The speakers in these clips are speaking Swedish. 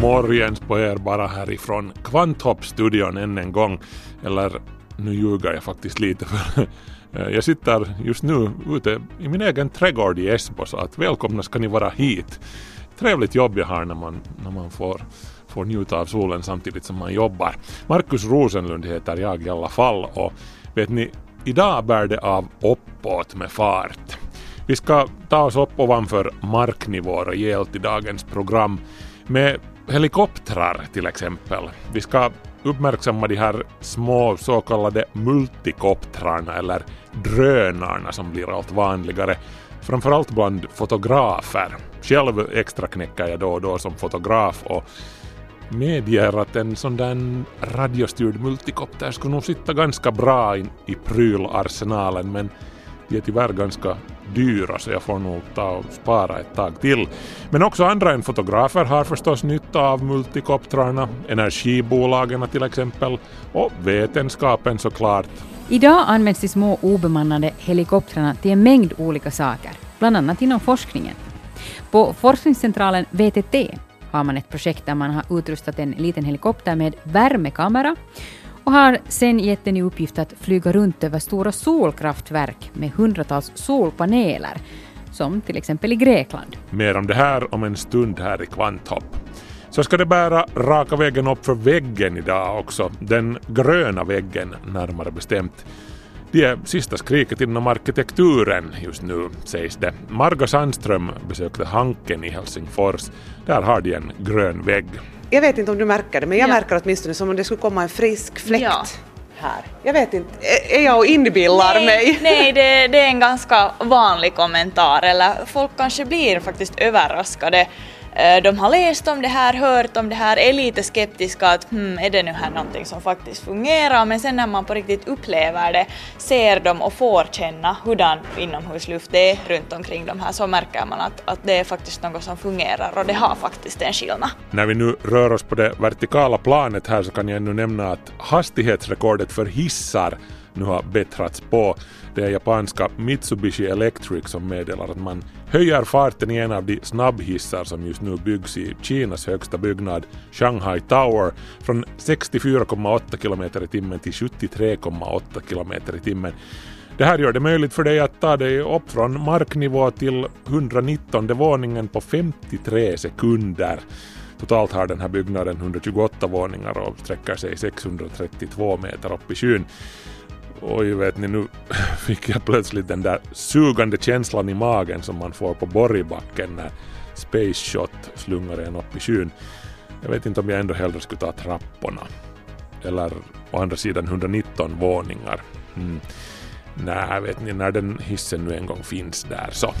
Morgens på er bara härifrån Kvanthopp-studion än en gång. Eller nu ljuger jag faktiskt lite för jag sitter just nu ute i min egen trädgård i Esbo så att välkomna ska ni vara hit. Trevligt jobb jag har när man, när man får, får njuta av solen samtidigt som man jobbar. Markus Rosenlund heter jag i alla fall och vet ni, idag bär det av uppåt med fart. Vi ska ta oss upp ovanför marknivå rejält i dagens program med helikoptrar till exempel. Vi ska uppmärksamma de här små så kallade multikoptrarna eller drönarna som blir allt vanligare. Framförallt bland fotografer. Själv extraknäcker jag då och då som fotograf och medger att en sån där radiostyrd multikopter skulle nog sitta ganska bra in i prylarsenalen men de är tyvärr ganska dyra så jag får nog ta och spara ett tag till. Men också andra än fotografer har förstås nytta av multikoptrarna, energibolagen till exempel och vetenskapen såklart. Idag används de små obemannade helikoptrarna till en mängd olika saker, bland annat inom forskningen. På forskningscentralen VTT har man ett projekt där man har utrustat en liten helikopter med värmekamera och har sen gett den i uppgift att flyga runt över stora solkraftverk med hundratals solpaneler, som till exempel i Grekland. Mer om det här om en stund här i Kvanthopp. Så ska det bära raka vägen upp för väggen idag också, den gröna väggen närmare bestämt. Det är sista skriket inom arkitekturen just nu, sägs det. Marga Sandström besökte Hanken i Helsingfors. Där har de en grön vägg. Jag vet inte om du märker det, men jag Ja. märker åtminstone som om det skulle komma en frisk fläkt Ja. här. Jag vet inte, är- jag och inbillar nej, mig? nej det, det är en ganska vanlig kommentar, eller folk kanske blir faktiskt överraskade. Eh, de har läst om det här, hört om det här, är lite skeptiska att hmm, är det nu här någonting som faktiskt fungerar? Men sen när man på riktigt upplever det, ser dem och får känna hurdan inomhusluft det är runt omkring de här så märker man att, att det är faktiskt något som fungerar och det har faktiskt en skillnad. När vi nu rör oss på det vertikala planet här så kan jag ännu nämna att hastighetsrekordet för hissar nu har bättrats på. Det är japanska Mitsubishi Electric som meddelar att man höjer farten i en av de snabbhissar som just nu byggs i Kinas högsta byggnad, Shanghai Tower, från 64,8 km i timmen till 73,8 km i timmen. Det här gör det möjligt för dig att ta dig upp från marknivå till 119 våningen på 53 sekunder. Totalt har den här byggnaden 128 våningar och sträcker sig 632 meter upp i skyn. Oj, vet ni, nu fick jag plötsligt den där sugande känslan i magen som man får på Borgbacken när Space Shot slungar en upp i skyn. Jag vet inte om jag ändå hellre skulle ta trapporna. Eller å andra sidan 119 våningar. Mm. Nej, vet ni, när den hissen nu en gång finns där så.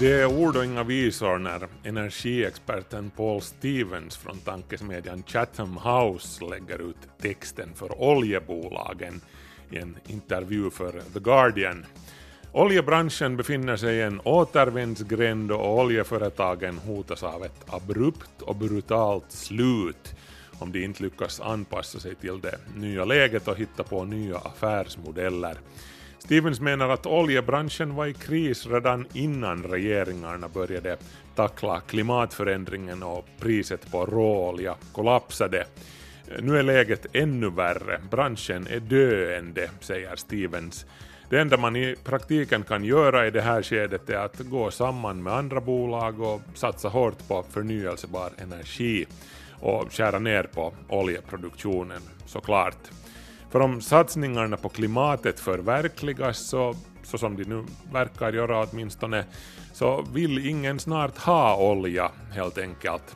Det är ord och inga visor när energiexperten Paul Stevens från tankesmedjan Chatham House lägger ut texten för oljebolagen i en intervju för The Guardian. Oljebranschen befinner sig i en återvändsgränd och oljeföretagen hotas av ett abrupt och brutalt slut om de inte lyckas anpassa sig till det nya läget och hitta på nya affärsmodeller. Stevens menar att oljebranschen var i kris redan innan regeringarna började tackla klimatförändringen och priset på råolja kollapsade. Nu är läget ännu värre. Branschen är döende, säger Stevens. Det enda man i praktiken kan göra i det här skedet är att gå samman med andra bolag och satsa hårt på förnyelsebar energi och skära ner på oljeproduktionen såklart. För om satsningarna på klimatet förverkligas så, så som de nu verkar göra åtminstone, så vill ingen snart ha olja helt enkelt.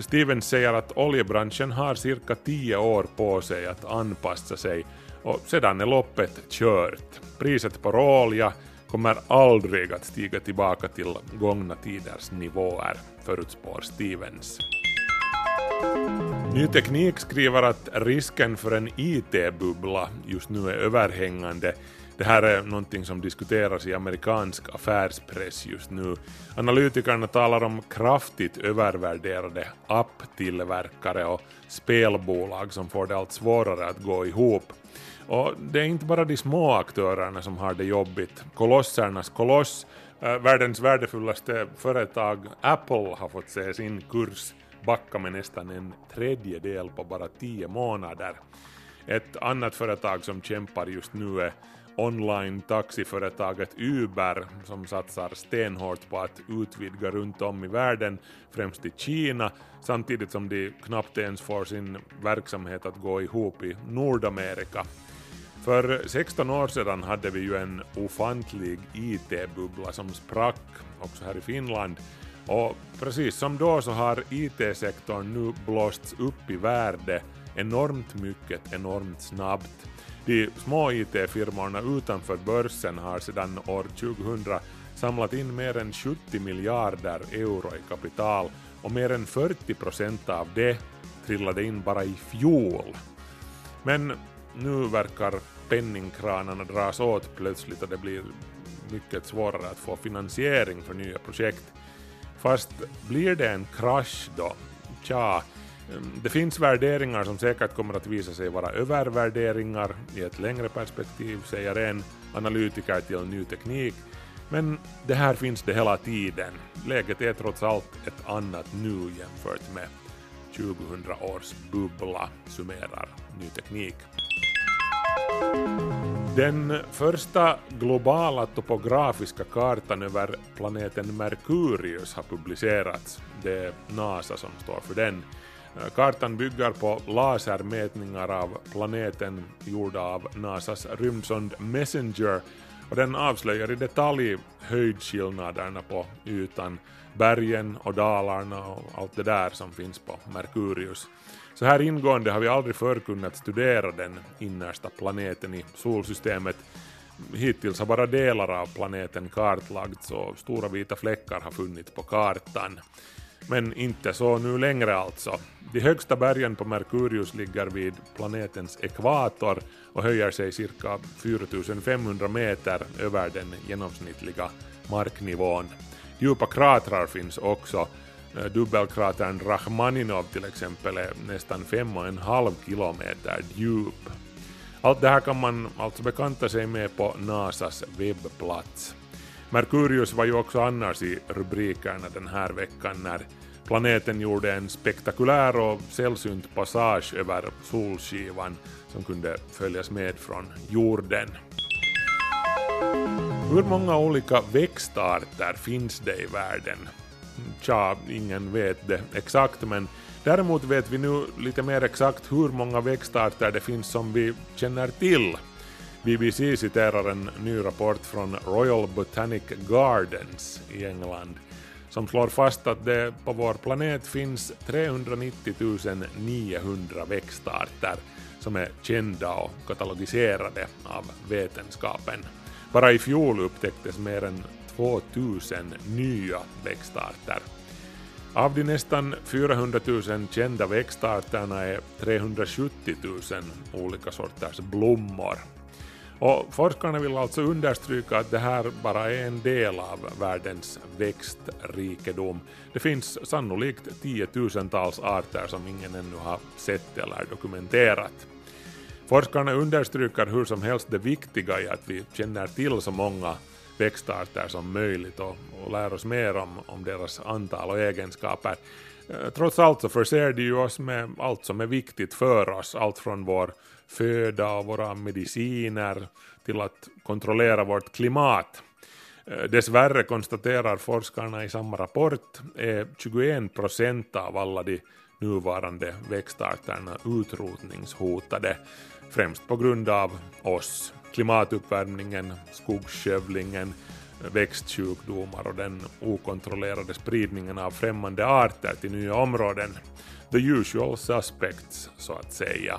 Stevens säger att oljebranschen har cirka tio år på sig att anpassa sig och sedan är loppet kört. Priset på råolja kommer aldrig att stiga tillbaka till gångna tiders nivåer, förutspår Stevens. Ny Teknik skriver att risken för en IT-bubbla just nu är överhängande. Det här är någonting som diskuteras i amerikansk affärspress just nu. Analytikerna talar om kraftigt övervärderade apptillverkare och spelbolag som får det allt svårare att gå ihop. Och det är inte bara de små aktörerna som har det jobbigt. Kolossernas koloss, eh, världens värdefullaste företag Apple har fått se sin kurs backa med nästan en tredjedel på bara tio månader. Ett annat företag som kämpar just nu är online taxiföretaget Uber som satsar stenhårt på att utvidga runt om i världen, främst i Kina, samtidigt som de knappt ens får sin verksamhet att gå ihop i Nordamerika. För 16 år sedan hade vi ju en ofantlig IT-bubbla som sprack också här i Finland och precis som då så har IT-sektorn nu blåsts upp i värde enormt mycket, enormt snabbt. De små IT-firmorna utanför börsen har sedan år 2000 samlat in mer än 70 miljarder euro i kapital och mer än 40 procent av det trillade in bara i fjol. Men nu verkar penningkranarna dras åt plötsligt och det blir mycket svårare att få finansiering för nya projekt. Fast blir det en krasch då? Tja, mm, det finns värderingar som säkert kommer att visa sig vara övervärderingar i ett längre perspektiv, säger en analytiker till Ny Teknik. Men det här finns det hela tiden. Läget är trots allt ett annat nu jämfört med 2000 års bubbla, summerar Ny Teknik. Den första globala topografiska kartan över planeten Merkurius har publicerats. Det är NASA som står för den. Kartan bygger på lasermätningar av planeten gjorda av NASAs rymdsond Messenger och den avslöjar i detalj höjdskillnaderna på ytan, bergen och dalarna och allt det där som finns på Merkurius. Så här ingående har vi aldrig förr kunnat studera den innersta planeten i solsystemet. Hittills har bara delar av planeten kartlagts och stora vita fläckar har funnits på kartan. Men inte så nu längre alltså. De högsta bergen på Merkurius ligger vid planetens ekvator och höjer sig cirka 4500 meter över den genomsnittliga marknivån. Djupa kratrar finns också Eh, dubbelkratern Rachmaninov till exempel är nästan 5,5 kilometer djup. Allt det här kan man alltså bekanta sig med på NASAs webbplats. Merkurius var ju också annars i rubrikerna den här veckan när planeten gjorde en spektakulär och sällsynt passage över solskivan som kunde följas med från jorden. Hur många olika växtarter finns det i världen? Tja, ingen vet det exakt, men däremot vet vi nu lite mer exakt hur många växtarter det finns som vi känner till. BBC citerar en ny rapport från Royal Botanic Gardens i England som slår fast att det på vår planet finns 390 900 växtarter som är kända och katalogiserade av vetenskapen. Bara i fjol upptäcktes mer än 2000 nya växtarter. Av de nästan 400 000 kända växtarterna är 370 000 olika sorters blommor. Och forskarna vill alltså understryka att det här bara är en del av världens växtrikedom. Det finns sannolikt tiotusentals arter som ingen ännu har sett eller dokumenterat. Forskarna understryker hur som helst det viktiga i att vi känner till så många växtarter som möjligt och, och lär oss mer om, om deras antal och egenskaper. Eh, trots allt så förser de ju oss med allt som är viktigt för oss, allt från vår föda och våra mediciner till att kontrollera vårt klimat. Eh, dessvärre konstaterar forskarna i samma rapport är 21 procent av alla de nuvarande växtarterna utrotningshotade, främst på grund av oss klimatuppvärmningen, skogsskövlingen, växtsjukdomar och den okontrollerade spridningen av främmande arter till nya områden. The usual suspects, så att säga.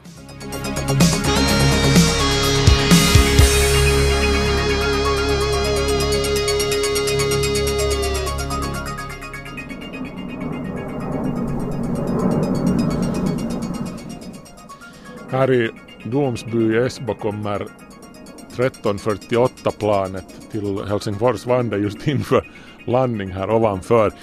Här i Domsby i Esbo kommer 1348-planet till Helsingfors vann det just inför landning här ovanför.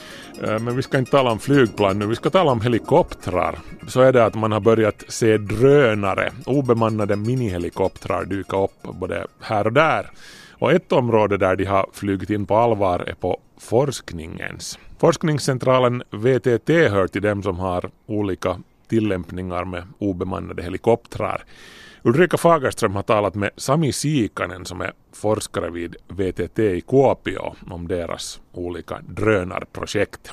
Eh, men vi ska inte tala om flygplan nu, vi ska tala om helikoptrar. Så är det att man har börjat se drönare, obemannade minihelikoptrar dyka upp både här och där. Och ett område där de har flugit in på allvar är på forskningens. Forskningscentralen VTT hör till dem som har olika tillämpningar med obemannade helikoptrar. Ulrika Fagerström har talat med Sami Siikanen som är forskare vid VTT i Kuopio om deras olika drönarprojekt.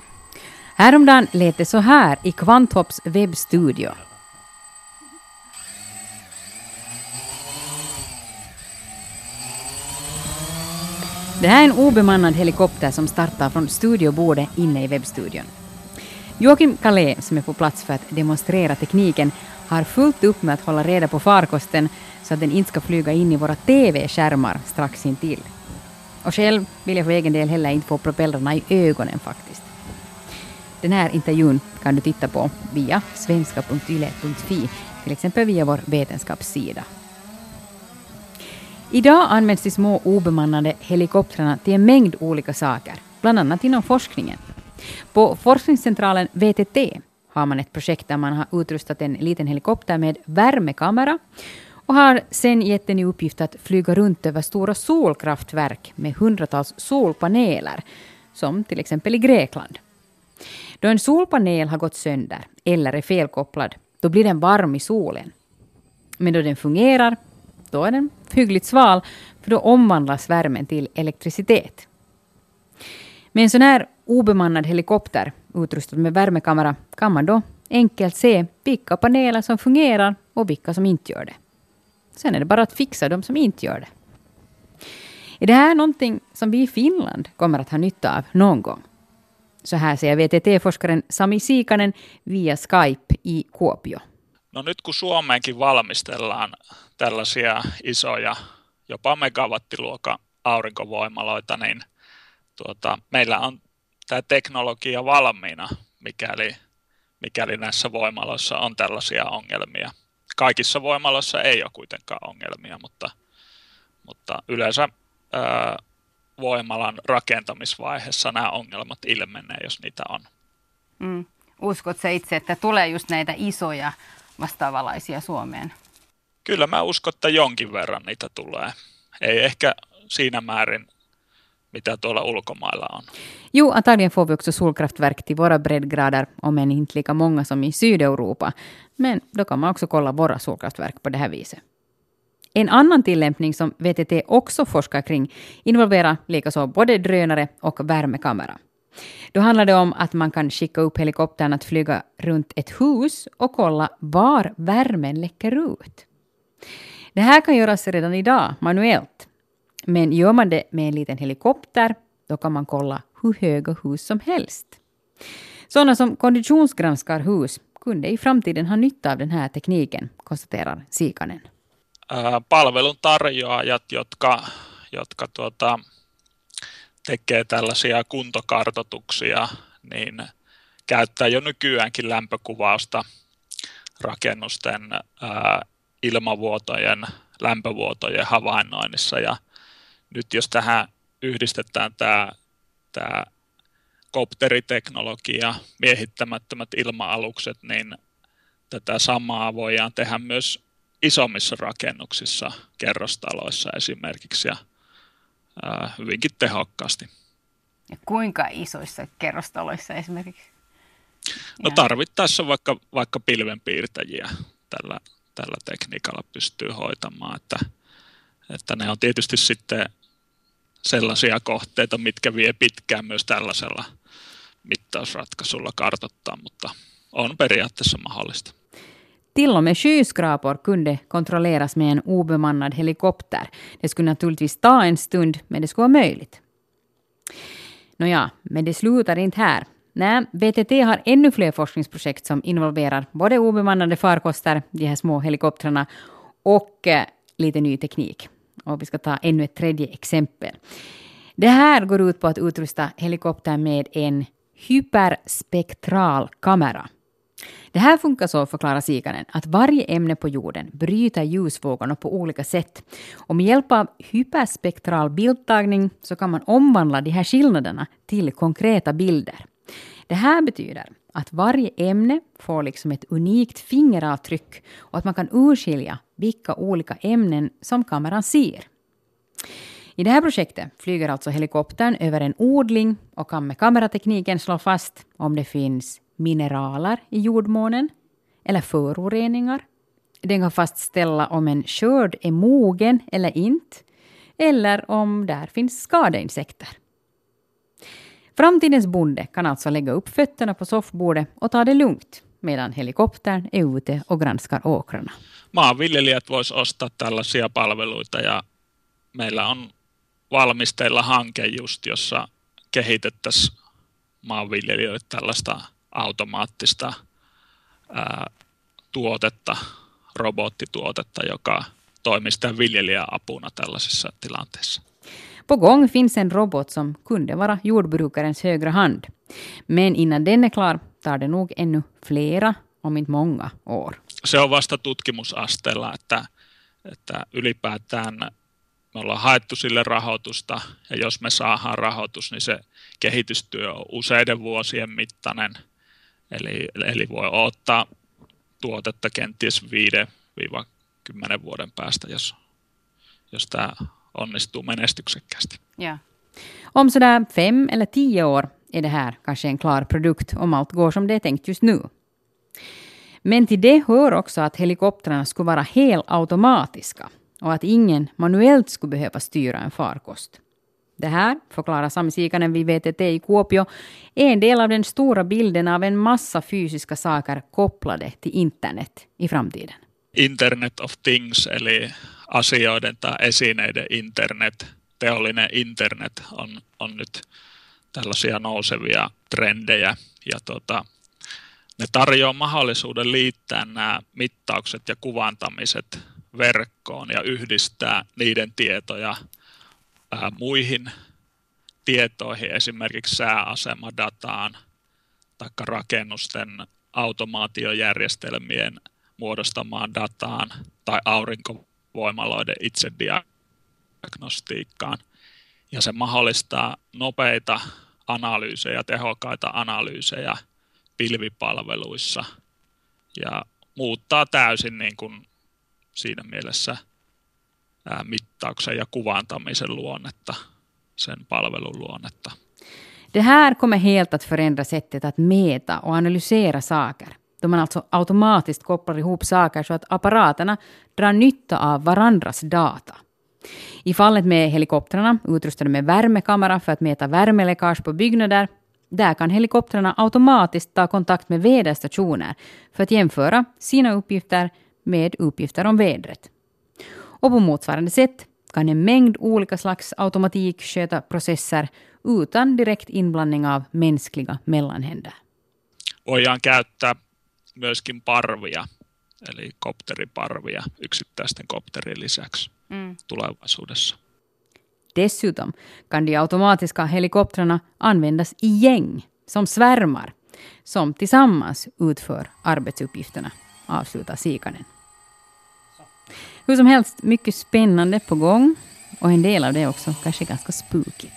Häromdagen lät det så här i Kvanthopps webbstudio. Det här är en obemannad helikopter som startar från studiobordet inne i webbstudion. Joakim Kalé, som är på plats för att demonstrera tekniken, har fullt upp med att hålla reda på farkosten så att den inte ska flyga in i våra TV-skärmar strax intill. Och själv vill jag för egen del heller inte få propellrarna i ögonen faktiskt. Den här intervjun kan du titta på via svenska.yle.fi, till exempel via vår vetenskapssida. Idag används de små obemannade helikoptrarna till en mängd olika saker, bland annat inom forskningen. På forskningscentralen VTT har man ett projekt där man har utrustat en liten helikopter med värmekamera och har sen gett den i uppgift att flyga runt över stora solkraftverk med hundratals solpaneler, som till exempel i Grekland. Då en solpanel har gått sönder eller är felkopplad, då blir den varm i solen. Men då den fungerar, då är den hyggligt sval, för då omvandlas värmen till elektricitet. Med en sån här obemannad helikopter utrustad med värmekamera kan man då enkelt se vilka paneler som fungerar och vilka som inte gör det. Sen är det bara att fixa de som inte gör det. Är det här någonting som vi i Finland kommer att ha nytta av någon gång? Så här säger VTT-forskaren Sami Siikanen via Skype i Kuopio. No nyt kun Suomeenkin valmistellaan tällaisia isoja, jopa megawattiluokan aurinkovoimaloita, niin tuota, meillä on tämä teknologia valmiina, mikäli, mikäli näissä voimaloissa on tällaisia ongelmia. Kaikissa voimaloissa ei ole kuitenkaan ongelmia, mutta, mutta yleensä ää, voimalan rakentamisvaiheessa nämä ongelmat ilmenee, jos niitä on. Mm. Uskot sä itse, että tulee just näitä isoja vastaavalaisia Suomeen? Kyllä mä uskon, että jonkin verran niitä tulee. Ei ehkä siinä määrin, mitä tuolla ulkomailla on. Jo, antagligen får vi också solkraftverk till våra breddgrader, om än inte lika många som i Sydeuropa. Men då kan man också kolla våra solkraftverk på det här viset. En annan tillämpning som VTT också forskar kring involverar likaså både drönare och värmekamera. Då handlar det om att man kan skicka upp helikoptern att flyga runt ett hus och kolla var värmen läcker ut. Det här kan göras redan idag manuellt. Men gör man det med en liten helikopter, då kan man kolla hur höga hus som helst. Sådana som konditionsgranskar hus kunde i framtiden ha nytta av den här tekniken, konstaterar Siikanen. Ää, palvelun tarjoajat, jotka, jotka tuota, tekee tällaisia kuntokartotuksia, niin käyttää jo nykyäänkin lämpökuvausta rakennusten ää, ilmavuotojen, lämpövuotojen havainnoinnissa. Ja nyt jos tähän yhdistetään tämä, tämä kopteriteknologia, miehittämättömät ilma-alukset, niin tätä samaa voidaan tehdä myös isommissa rakennuksissa, kerrostaloissa esimerkiksi ja ää, hyvinkin tehokkaasti. Ja kuinka isoissa kerrostaloissa esimerkiksi? No tarvittaessa vaikka, vaikka pilvenpiirtäjiä tällä, tällä tekniikalla pystyy hoitamaan, että, että ne on tietysti sitten sellaisia kohteita, mitkä vie pitkään myös tällaisella mittausratkaisulla kartoittaa, mutta on periaatteessa mahdollista. Till och med skyskrapor kunde kontrolleras med en obemannad helikopter. Det skulle naturligtvis ta en stund, men det skulle vara möjligt. Nåja, men det slutar inte här. Nej, VTT har ännu fler forskningsprojekt som involverar både obemannade farkoster, de här små helikoptrarna, och eh, lite ny teknik. Och vi ska ta ännu ett tredje exempel. Det här går ut på att utrusta helikoptern med en hyperspektral kamera. Det här funkar så, förklarar Sikanen, att varje ämne på jorden bryter ljusvågorna på olika sätt. Och med hjälp av hyperspektral bildtagning så kan man omvandla de här skillnaderna till konkreta bilder. Det här betyder att varje ämne får liksom ett unikt fingeravtryck och att man kan urskilja vilka olika ämnen som kameran ser. I det här projektet flyger alltså helikoptern över en odling och kan med kameratekniken slå fast om det finns mineraler i jordmånen eller föroreningar. Den kan fastställa om en skörd är mogen eller inte, eller om där finns skadeinsekter. Framtidens bonde kan alltså lägga upp fötterna på soffbordet och ta det lugnt medan helikoptern är ute och granskar åkrarna. Maanviljelijät voisi ostaa tällaisia palveluita ja meillä on valmisteilla hanke just, jossa kehitettäisiin maanviljelijöille tällaista automaattista ää, tuotetta, robottituotetta, joka toimisi tämän viljelijän apuna tällaisissa tilanteissa. På gång finns en robot som kunde vara jordbrukarens högra hand. Men innan den är klar tar det nog ännu flera, om inte många, år. Se on vasta tutkimusasteella, että, että ylipäätään me ollaan haettu sille rahoitusta, ja jos me saadaan rahoitus, niin se kehitystyö on useiden vuosien mittainen. Eli, eli voi ottaa tuotetta kenties 5-10 vuoden päästä, jos, jos tämä onnistuu menestyksekkäästi. Ja. Om sådär fem eller tio år är det här kanske en klar produkt om allt går som det är tänkt just nu. Men till det hör också att helikoptrarna skulle vara helautomatiska och att ingen manuellt skulle behöva styra en farkost. Det här, förklarar Sami Sikanen vid VTT i Kuopio, är en del av den stora bilden av en massa fysiska saker kopplade till internet i framtiden. Internet of Things, eli asioiden tai esineiden internet, teollinen internet on, on nyt tällaisia nousevia trendejä. Ja tota, ne tarjoaa mahdollisuuden liittää nämä mittaukset ja kuvantamiset verkkoon ja yhdistää niiden tietoja muihin tietoihin, esimerkiksi sääasemadataan tai rakennusten automaatiojärjestelmien muodostamaan dataan tai aurinkovoimaloiden itsediagnostiikkaan. Ja se mahdollistaa nopeita analyysejä, tehokkaita analyysejä pilvipalveluissa ja muuttaa täysin niin kuin siinä mielessä mittauksen ja kuvantamisen luonnetta, sen palvelun luonnetta. Det här kommer helt att förändra sättet att mäta och analysera saker. Då man alltså automatiskt kopplar ihop saker så att apparaterna drar nytta av varandras data. I fallet med helikoptrarna utrustade med värmekamera för att mäta värmeläckage på byggnader, där kan helikoptrarna automatiskt ta kontakt med väderstationer för att jämföra sina uppgifter med uppgifter om vädret. Och på motsvarande sätt kan en mängd olika slags automatik sköta processer utan direkt inblandning av mänskliga mellanhänder. Voidaan käyttää myöskin parvia, eli kopteriparvia yksittäisten kopterien lisäksi mm. tulevaisuudessa. Dessutom kan de automatiska helikoptrarna användas i gäng, som svärmar, som tillsammans utför arbetsuppgifterna, avslutar Sikanen. Hur som helst, mycket spännande på gång. Och en del av det är också kanske ganska spookigt.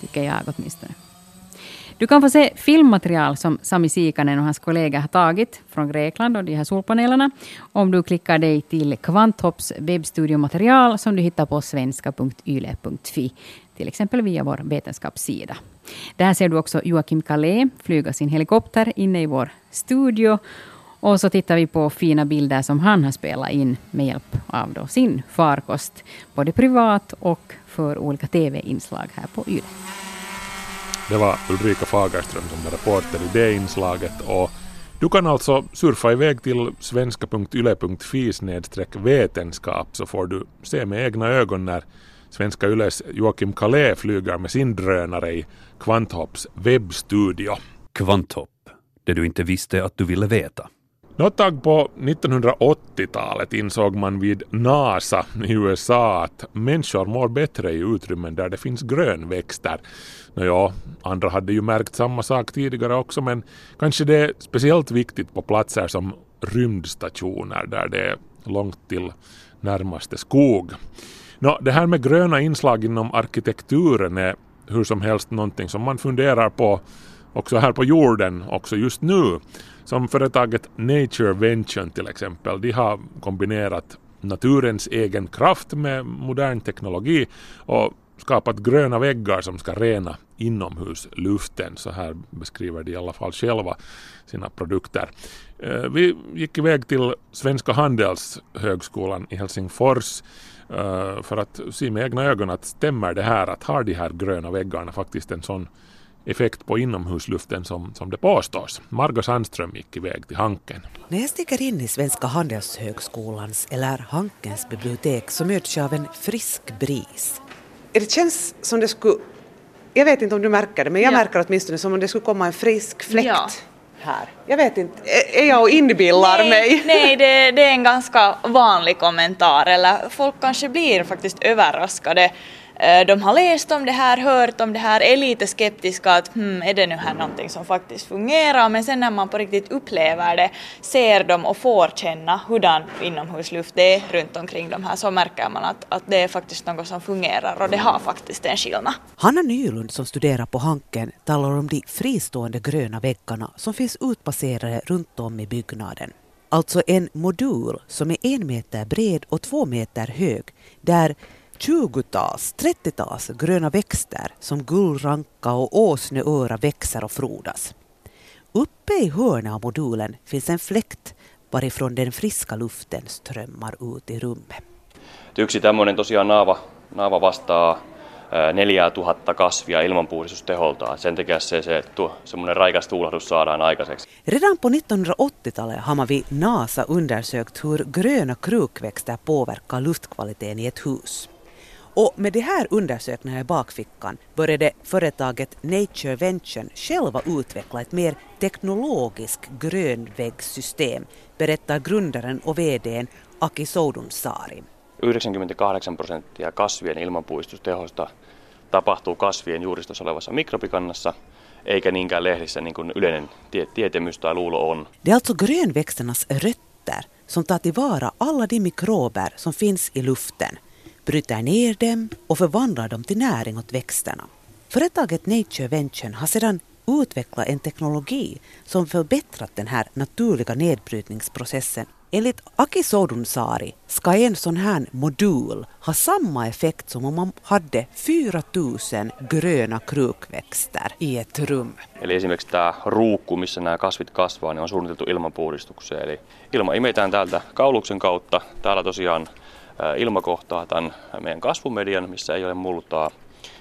Tycker jag åtminstone. Du kan få se filmmaterial som Sami Sikanen och hans kollega har tagit från Grekland och de här solpanelerna om du klickar dig till Kvanthopps webbstudiomaterial som du hittar på svenska.yle.fi, till exempel via vår vetenskapssida. Där ser du också Joakim Kalé flyga sin helikopter inne i vår studio och så tittar vi på fina bilder som han har spelat in med hjälp av då sin farkost, både privat och för olika TV-inslag här på YLE. Det var Ulrika Fagerström som var reporter i det inslaget och du kan alltså surfa iväg till svenska.yle.fi vetenskap så får du se med egna ögon när Svenska Yles Joakim Kalé flyger med sin drönare i Kvanthopps webbstudio. Kvanthopp, det du inte visste att du ville veta. Något tag på 1980-talet insåg man vid NASA i USA att människor mår bättre i utrymmen där det finns grönväxter. Nåja, andra hade ju märkt samma sak tidigare också men kanske det är speciellt viktigt på platser som rymdstationer där det är långt till närmaste skog. Nå, det här med gröna inslag inom arkitekturen är hur som helst någonting som man funderar på också här på jorden också just nu. Som företaget Nature Vention till exempel, de har kombinerat naturens egen kraft med modern teknologi och skapat gröna väggar som ska rena inomhusluften. Så här beskriver de i alla fall själva sina produkter. Eh, vi gick iväg till Svenska Handelshögskolan i Helsingfors eh, för att se med egna ögon att stämmer det här att har de här gröna väggarna faktiskt en sån effekt på inomhusluften som, som det påstås. Margot Sandström gick iväg till Hanken. När jag stiger in i Svenska Handelshögskolans eller Hankens bibliotek så möts jag av en frisk bris. Det känns som det skulle, jag vet inte om du märker det, men jag Ja. märker åtminstone som om det skulle komma en frisk fläkt Ja. här. Jag vet inte, är- jag och inbillar nej, mig? Nej, det, det är en ganska vanlig kommentar, eller folk kanske blir faktiskt överraskade. Eh, de har läst om det här, hört om det här, är lite skeptiska att hmm, är det nu här någonting som faktiskt fungerar? Men sen när man på riktigt upplever det, ser dem och får känna hurdan inomhusluft det är runt omkring de här så märker man att, att det är faktiskt något som fungerar och det har faktiskt en skillnad. Hanna Nylund som studerar på Hanken talar om de fristående gröna väggarna som finns utplacerade runt om i byggnaden. Alltså en modul som är en meter bred och två meter hög där 20-tals, 30-tals gröna växter som gullranka och åsneöra växer och frodas. Uppe i hörnet av modulen finns en fläkt varifrån den friska luften strömmar ut i rummet. Yksi tämmöinen tosiaan naava, naava vastaa ää, 4000 kasvia ilmanpuhdistusteholtaan. Sen takia se, se tu, semmoinen raikas tuulahdus saadaan aikaiseksi. Redan på 1980-talet har man vid NASA undersökt hur gröna krukväxter påverkar luftkvaliteten i ett hus. Och med de här undersökningarna i bakfickan började företaget Nature Vention själva utveckla ett mer teknologiskt grönväggsystem, berättar grundaren och VDn Aki Soudunsaari. 98 prosenttia kasvien ilmanpuhdistustehosta tapahtuu kasvien juuristossa olevassa mikrobikannassa, eikä niinkään lehdissä niin kuin yleinen tie, tietämys tai luulo on. Det är alltså grönväxternas rötter som tar tillvara alla de mikrober som finns i luften, bryter ner dem och förvandlar dem till näring åt växterna. Företaget Nature Venture har sedan utvecklat en teknologi som förbättrat den här naturliga nedbrytningsprocessen. Enligt Aki Soudunsaari ska en sån här modul ha samma effekt som om man hade 4000 gröna krukväxter i ett rum. Eli esimerkiksi tämä ruukku, missä nämä kasvit kasvaa, niin on suunniteltu ilmanpuhdistukseen. Eli ilma imetään täältä kauluksen kautta. Täällä tosiaan ilma kohtaa tämän meidän kasvumedian, missä ei ole multaa,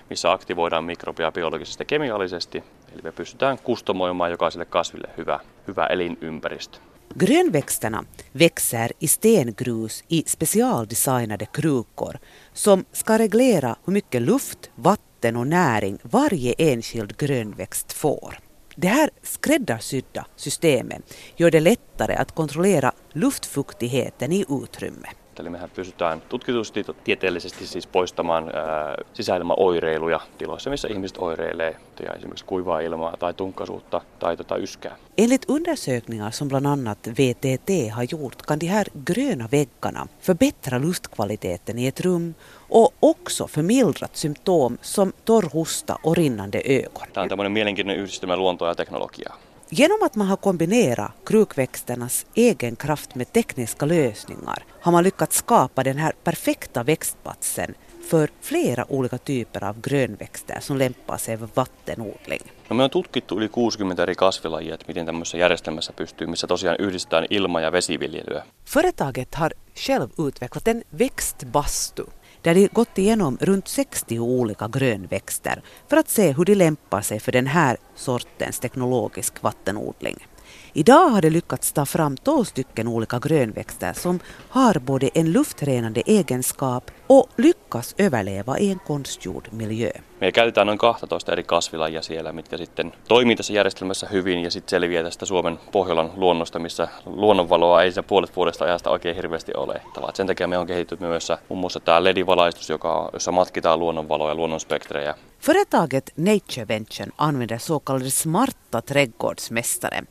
missä aktivoidaan mikrobia biologisesti ja kemiallisesti. Eli me pystytään kustomoimaan jokaiselle kasville hyvä, hyvä elinympäristö. Grönväxterna växer i stengrus i specialdesignade krukor som ska reglera hur mycket luft, vatten och näring varje enskild grönväxt får. Det här skräddarsydda systemet gör det lättare att kontrollera luftfuktigheten i utrymmet. Eli mehän pystytään tutkitusti tieteellisesti siis poistamaan ää, sisäilmaoireiluja tiloissa, missä ihmiset oireilee, ja esimerkiksi kuivaa ilmaa tai tunkkasuutta tai tota yskää. Enligt undersökningar som bland annat VTT har gjort kan de här gröna väggarna förbättra luftkvaliteten i ett rum och också förmildrat symptom som torr hosta och rinnande ögon. Tämä on tämmöinen mielenkiintoinen yhdistelmä luontoa ja teknologiaa. Genom att man har kombinerat krukväxternas egen kraft med tekniska lösningar har man lyckats skapa den här perfekta växtplatsen för flera olika typer av grönväxter som lämpar sig för vattenodling. No me on tutkittu yli 60 eri kasvilajia, että miten tämmöisessä järjestelmässä pystyy, missä tosiaan yhdistetään ilma- ja vesiviljelyä. Företaget har själv utvecklat en växtbastu där de gått igenom runt 60 olika grönväxter för att se hur de lämpar sig för den här sortens teknologisk vattenodling. Idag har de lyckats ta fram 12 stycken olika grönväxter som har både en luftrenande egenskap, och lyckas överleva i en konstgjord miljö. Me käytetään noin 12 eri kasvilajia siellä, mitkä sitten toimii tässä järjestelmässä hyvin ja sitten selviää tästä Suomen Pohjolan luonnosta, missä luonnonvaloa ei se puolet vuodesta ajasta oikein hirveästi ole. Tavat. Sen takia me on kehittynyt myös muun muassa tämä LED-valaistus, joka, jossa matkitaan luonnonvaloa ja luonnonspektrejä. Företaget Nature Venture använder så kallade smarta trädgårdsmästare.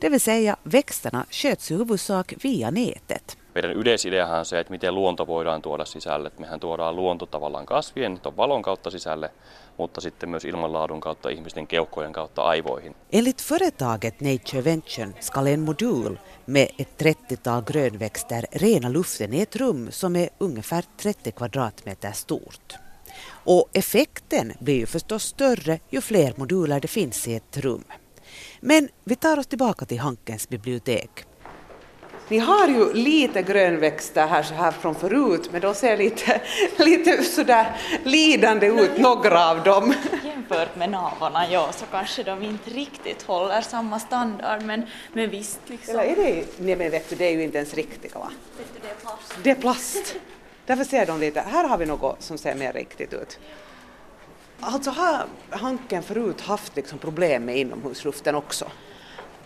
Det vill säga växterna sköts i huvudsak via nätet. Meidän yleisideahan on se, että miten luonto voidaan tuoda sisälle. Että mehän tuodaan luonto tavallaan kasvien, tuon valon kautta sisälle, mutta sitten myös ilmanlaadun kautta ihmisten keuhkojen kautta aivoihin. Enligt företaget Nature Venture ska en modul med ett 30-tal grönväxter rena luften i ett rum som är ungefär 30 kvadratmeter stort. Och effekten blir ju förstås större ju fler moduler det finns i ett rum. Men vi tar oss tillbaka till Hankens bibliotek. Ni har ju lite grönväxter här så här från förut men de ser lite, lite sådär lidande ut, några av dem. Jämfört med navarna, ja, så kanske de inte riktigt håller samma standard men, men visst liksom. Eller är det, nej men vet du, det är ju inte ens riktiga va? Det är plast. Det är plast. Därför ser de lite, här har vi något som ser mer riktigt ut. Alltså har Hanken förut haft liksom problem med inomhusluften också?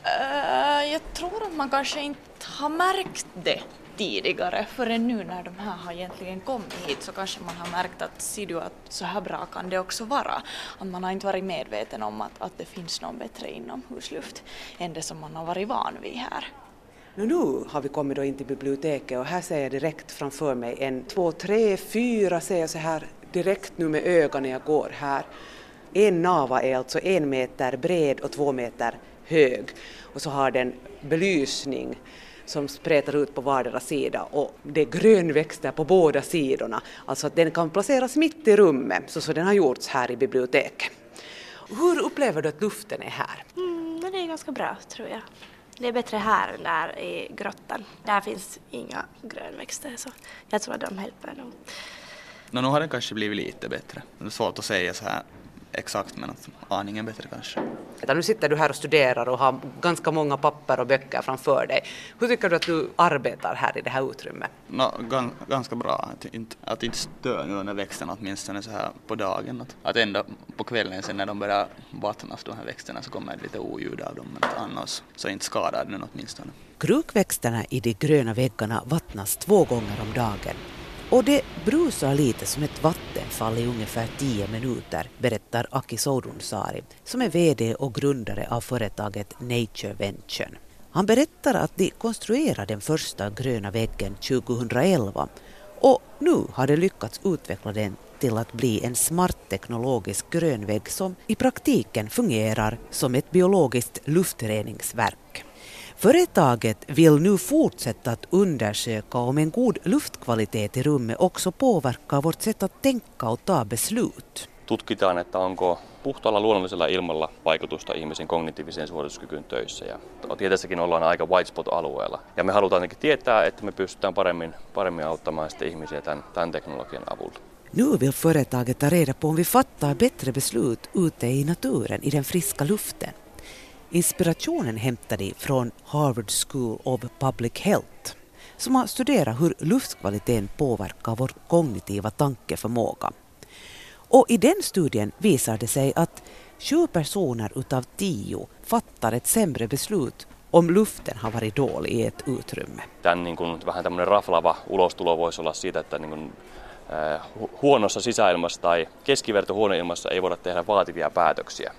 Eh, jag tror att man kanske inte har märkt det tidigare förrän nu när de här har egentligen kommit hit så kanske man har märkt att ser du att så här bra kan det också vara. Att man har inte varit medveten om att, att det finns någon bättre inomhusluft än det som man har varit van vid här. Nu, nu har vi kommit då in till biblioteket och här ser jag direkt framför mig en, två, tre, fyra ser jag så här direkt nu med ögonen när jag går här. En nava är alltså en meter bred och två meter hög och så har den belysning som spretar ut på vardera sida och det är grönväxter på båda sidorna. Alltså att den kan placeras mitt i rummet så som den har gjorts här i biblioteket. Hur upplever du att luften är här? Mm, den är ganska bra tror jag. Det är bättre här än där i grottan. Där finns inga grönväxter så jag tror att de hjälper nog. No, nu har den kanske blivit lite bättre. Det är svårt att säga så här exakt men att aningen bättre kanske. Utan nu sitter du här och studerar och har ganska många papper och böcker framför dig. Hur tycker du att du arbetar här i det här utrymmet? No, gan, ganska bra att inte, att inte störa nu när växterna åtminstone så här på dagen. Att, att ändå på kvällen sen när de börjar vattnas de här växterna så kommer det lite oljud av dem men annars så inte skadar den åtminstone. Krukväxterna i de gröna väggarna vattnas två gånger om dagen. Och det brusar lite som ett vattenfall i ungefär tio minuter, berättar Aki Sodunsari, som är VD och grundare av företaget Nature Venture. Han berättar att de konstruerade den första gröna väggen 2011 och nu har de lyckats utveckla den till att bli en smart teknologisk grönvägg som i praktiken fungerar som ett biologiskt luftreningsverk. Företaget vill nu fortsätta att undersöka om en god luftkvalitet i rummet också påverkar vårt sätt att tänka och ta beslut. Tutkitaan, että onko puhtaalla luonnollisella ilmalla vaikutusta ihmisen kognitiiviseen suorituskykyyn töissä. Ja tietässäkin ollaan aika white spot-alueella. Ja me halutaan ainakin tietää, että me pystytään paremmin, paremmin auttamaan sitten ihmisiä tämän, tämän teknologian avulla. Nu vill företaget ta reda på om vi fattar bättre beslut ute i naturen, i den friska luften. Inspirationen hämtade från Harvard School of Public Health som har studerat hur luftkvaliteten påverkar vår kognitiva tankeförmåga. Och i den studien visar det sig att sju personer utav tio fattar ett sämre beslut om luften har varit dålig i ett utrymme. Tämän niin kuin, vähän tämmöinen raflava ulostulo voisi olla siitä, että niin kuin, äh, huonossa sisäilmassa tai keskiverto huoneilmassa ei voida tehdä vaativia päätöksiä.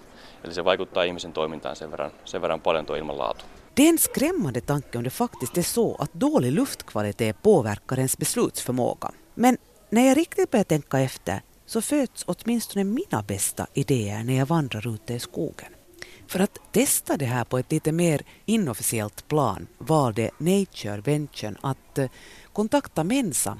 Eli se vaikuttaa ihmisen toimintaan sen verran, sen verran paljon tuo ilmanlaatu. Det är en skrämmande tanke om det faktiskt är så att dålig luftkvalitet påverkar ens beslutsförmåga. Men när jag riktigt börjar tänka efter så föds åtminstone mina bästa idéer när jag vandrar ute i skogen. För att testa det här på ett lite mer inofficiellt plan valde Nature Venture att eh, kontakta Mensa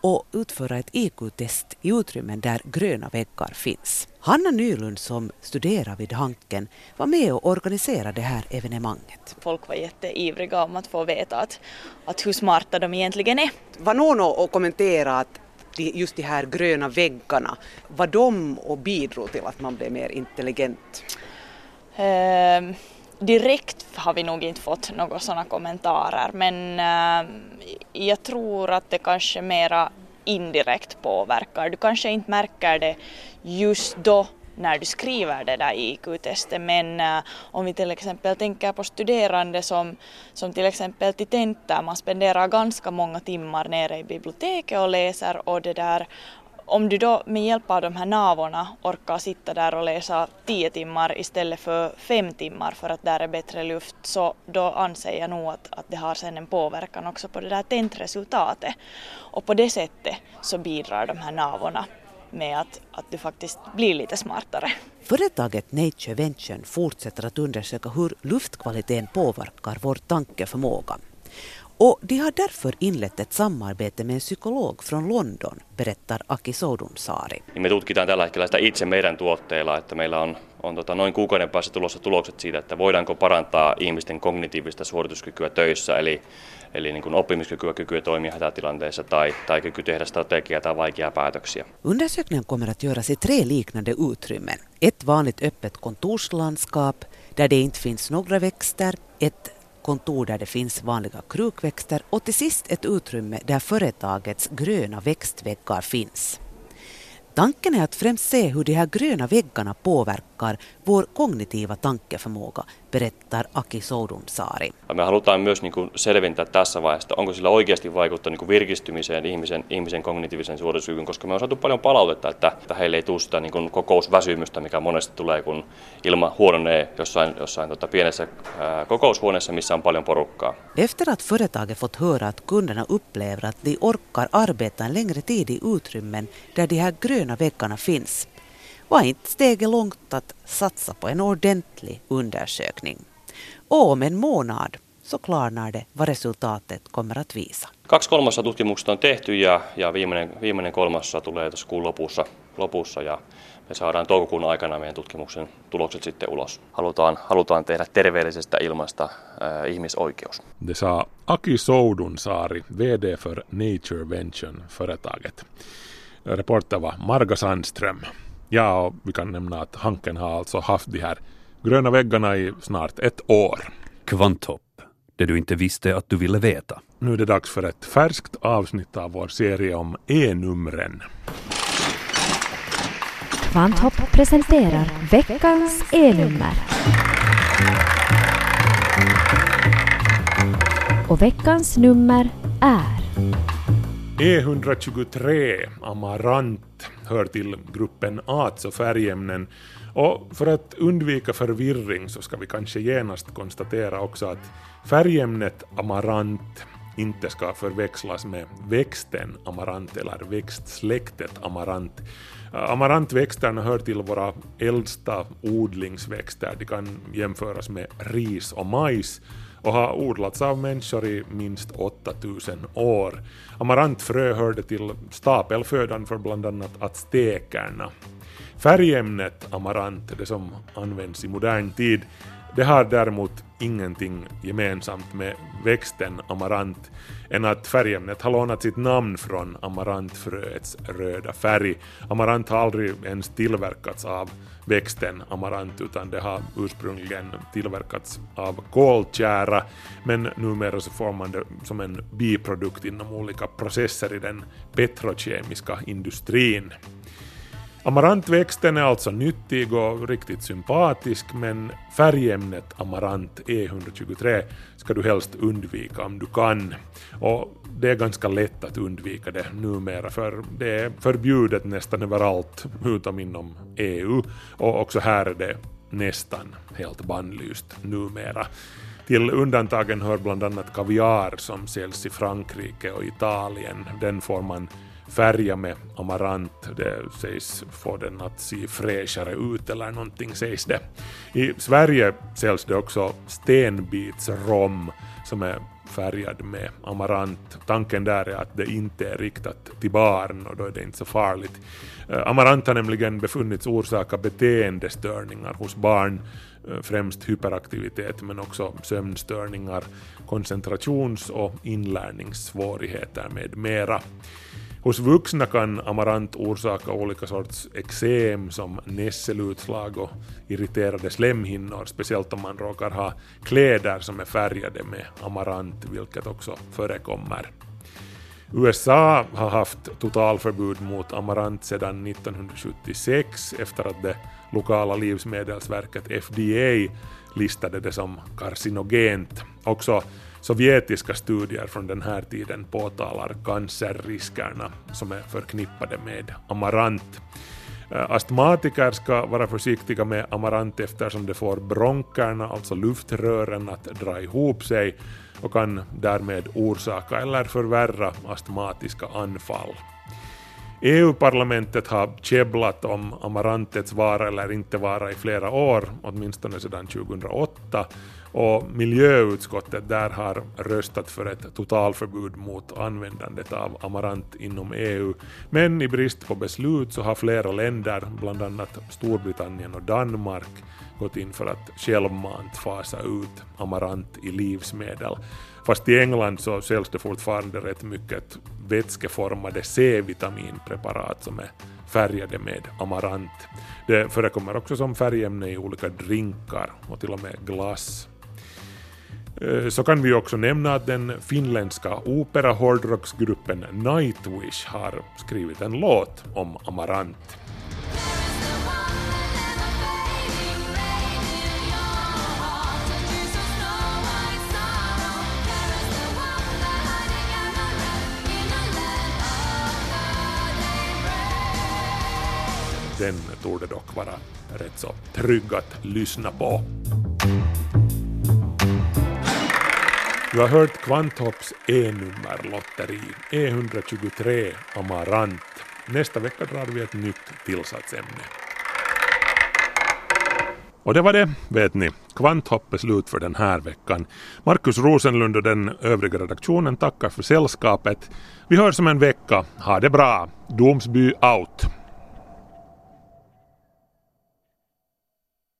och utföra ett IQ-test i utrymmen där gröna väggar finns. Hanna Nylund som studerar vid Hanken var med och organiserade det här evenemanget. Folk var jätteivriga om att få veta att, att hur smarta de egentligen är. Var någon och kommenterade att just de här gröna väggarna, var de och bidrog till att man blev mer intelligent? Uh, direkt har vi nog inte fått några sådana kommentarer men äh, jag tror att det kanske mera indirekt påverkar. Du kanske inte märker det just då när du skriver det där IQ-testet men äh, om vi till exempel tänker på studerande som, som till exempel till tentor, man spenderar ganska många timmar nere i biblioteket och läser och det där om du då med hjälp av de här navorna orkar sitta där och läsa 10 timmar istället för 5 timmar för att där är bättre luft så då anser jag nog att, att det har sen en påverkan också på det där tentresultatet. Och på det sättet så bidrar de här navorna med att, att du faktiskt blir lite smartare. Företaget Nature Venture fortsätter att undersöka hur luftkvaliteten påverkar vår tankeförmåga. Och de har därför inlett ett samarbete med en psykolog från London, berättar Aki Soudunsaari. Me tutkitaan tällä hetkellä sitä itse meidän tuotteilla, että meillä on, on tota noin kuukauden päässä tulossa tulokset siitä, että voidaanko parantaa ihmisten kognitiivista suorituskykyä töissä, eli, eli niin kuin oppimiskykyä, kykyä toimia hätätilanteessa tai, tai kyky tehdä strategiaa tai vaikeaa päätöksiä. Undersökningen kommer att göras i tre liknande utrymmen. Ett vanligt öppet kontorslandskap där det inte finns några växter, ett kontor där det finns vanliga krukväxter och till sist ett utrymme där företagets gröna växtväggar finns. Tanken är att främst se hur de här gröna väggarna påverkar vår kognitiva tankeförmåga, berättar Aki Soudunsaari. Me halutaan myös niin kuin selventää tässä vaiheessa, onko sillä oikeasti vaikuttanut niin virkistymiseen ihmisen, ihmisen kognitiivisen suorituskykyyn, koska me on saatu paljon palautetta, että, että heille ei tule sitä niin kuin kokousväsymystä, mikä monesti tulee, kun ilma huononee jossain, jossain tota pienessä ää, kokoushuoneessa, missä on paljon porukkaa. Efter att företaget fått höra att kunderna upplever att de orkar arbeta en längre tid i utrymmen där de här gröna väggarna finns, var inte steget långt att satsa på en ordentlig undersökning. Och om en månad så klarnar det vad resultatet kommer att visa. Kaksi kolmassa tutkimuksesta on tehty ja, ja viimeinen, viimeinen kolmassa tulee tuossa kuun lopussa, lopussa ja me saadaan toukokuun aikana meidän tutkimuksen tulokset sitten ulos. Halutaan, halutaan tehdä terveellisestä ilmasta äh, ihmisoikeus. Det sa Aki Soudunsaari, VD för Nature Venture-företaget. Reporter var Marga Sandström. Ja, och vi kan nämna att Hanken har alltså haft de här gröna väggarna i snart ett år. Kvanthopp, det du inte visste att du ville veta. Nu är det dags för ett färskt avsnitt av vår serie om E-numren. Kvanthopp presenterar veckans E-nummer. Och veckans nummer är E123 Amarant hör till gruppen ats och färgämnen och för att undvika förvirring så ska vi kanske genast konstatera också att färgämnet amarant inte ska förväxlas med växten amarant eller växtsläktet amarant. Amarantväxterna hör till våra äldsta odlingsväxter. De kan jämföras med ris och majs och har odlats av människor i minst 8000 år. Amarantfrö hörde till stapelfödan för bland annat aztekerna. Färgämnet amarant, det som används i modern tid, det har däremot ingenting gemensamt med växten amarant än att färgämnet har lånat sitt namn från amarantfröets röda färg. Amarant har aldrig ens tillverkats av växten amarant utan det har ursprungligen tillverkats av koltjära men numera så får man det som en biprodukt inom olika processer i den petrokemiska industrin. Amarantväxten är alltså nyttig och riktigt sympatisk men färgämnet amarant E123 ska du helst undvika om du kan. Och det är ganska lätt att undvika det numera för det är förbjudet nästan överallt utom inom EU och också här är det nästan helt bannlyst numera. Till undantagen hör bland annat kaviar som säljs i Frankrike och Italien. Den får man färga med amarant. Det sägs få den att se fräschare ut eller någonting sägs det. I Sverige säljs det också stenbitsrom som är färgad med amarant. Tanken där är att det inte är riktat till barn och då är det inte så farligt. Eh, amarant har nämligen befunnits orsaka beteendestörningar hos barn, eh, främst hyperaktivitet men också sömnstörningar, koncentrations och inlärningssvårigheter med mera. Hos vuxna kan amarant orsaka olika sorts eksem som nässelutslag och irriterade slemhinnor, speciellt om man råkar ha kläder som är färgade med amarant, vilket också förekommer. USA har haft totalförbud mot amarant sedan 1976 efter att det lokala livsmedelsverket FDA listade det som carcinogent. Också sovjetiska studier från den här tiden påtalar cancerriskerna som är förknippade med amarant. Eh, astmatiker ska vara försiktiga med amarant eftersom det får bronkerna, alltså luftrören, att dra ihop sig och kan därmed orsaka eller förvärra astmatiska anfall. EU-parlamentet har käbblat om amarantets vara eller inte vara i flera år, åtminstone sedan 2008, och miljöutskottet där har röstat för ett totalförbud mot användandet av amarant inom EU. Men i brist på beslut så har flera länder, bland annat Storbritannien och Danmark, gått in för att självmant fasa ut amarant i livsmedel. Fast i England så säljs det fortfarande rätt mycket vätskeformade C-vitaminpreparat som är färgade med amarant. Det förekommer också som färgämne i olika drinkar och till och med glass. Eh, så kan vi också nämna att den finländska opera hårdrocksgruppen Nightwish har skrivit en låt om amarant. Den torde dock vara rätt så trygg att lyssna på. Du har hört Kvanthopps E-nummerlotteri, E123 Amarant. Nästa vecka drar vi ett nytt tillsatsämne. Och det var det, vet ni. Kvanthopp är slut för den här veckan. Markus Rosenlund och den övriga redaktionen tackar för sällskapet. Vi hörs om en vecka. Ha det bra. Domsby out.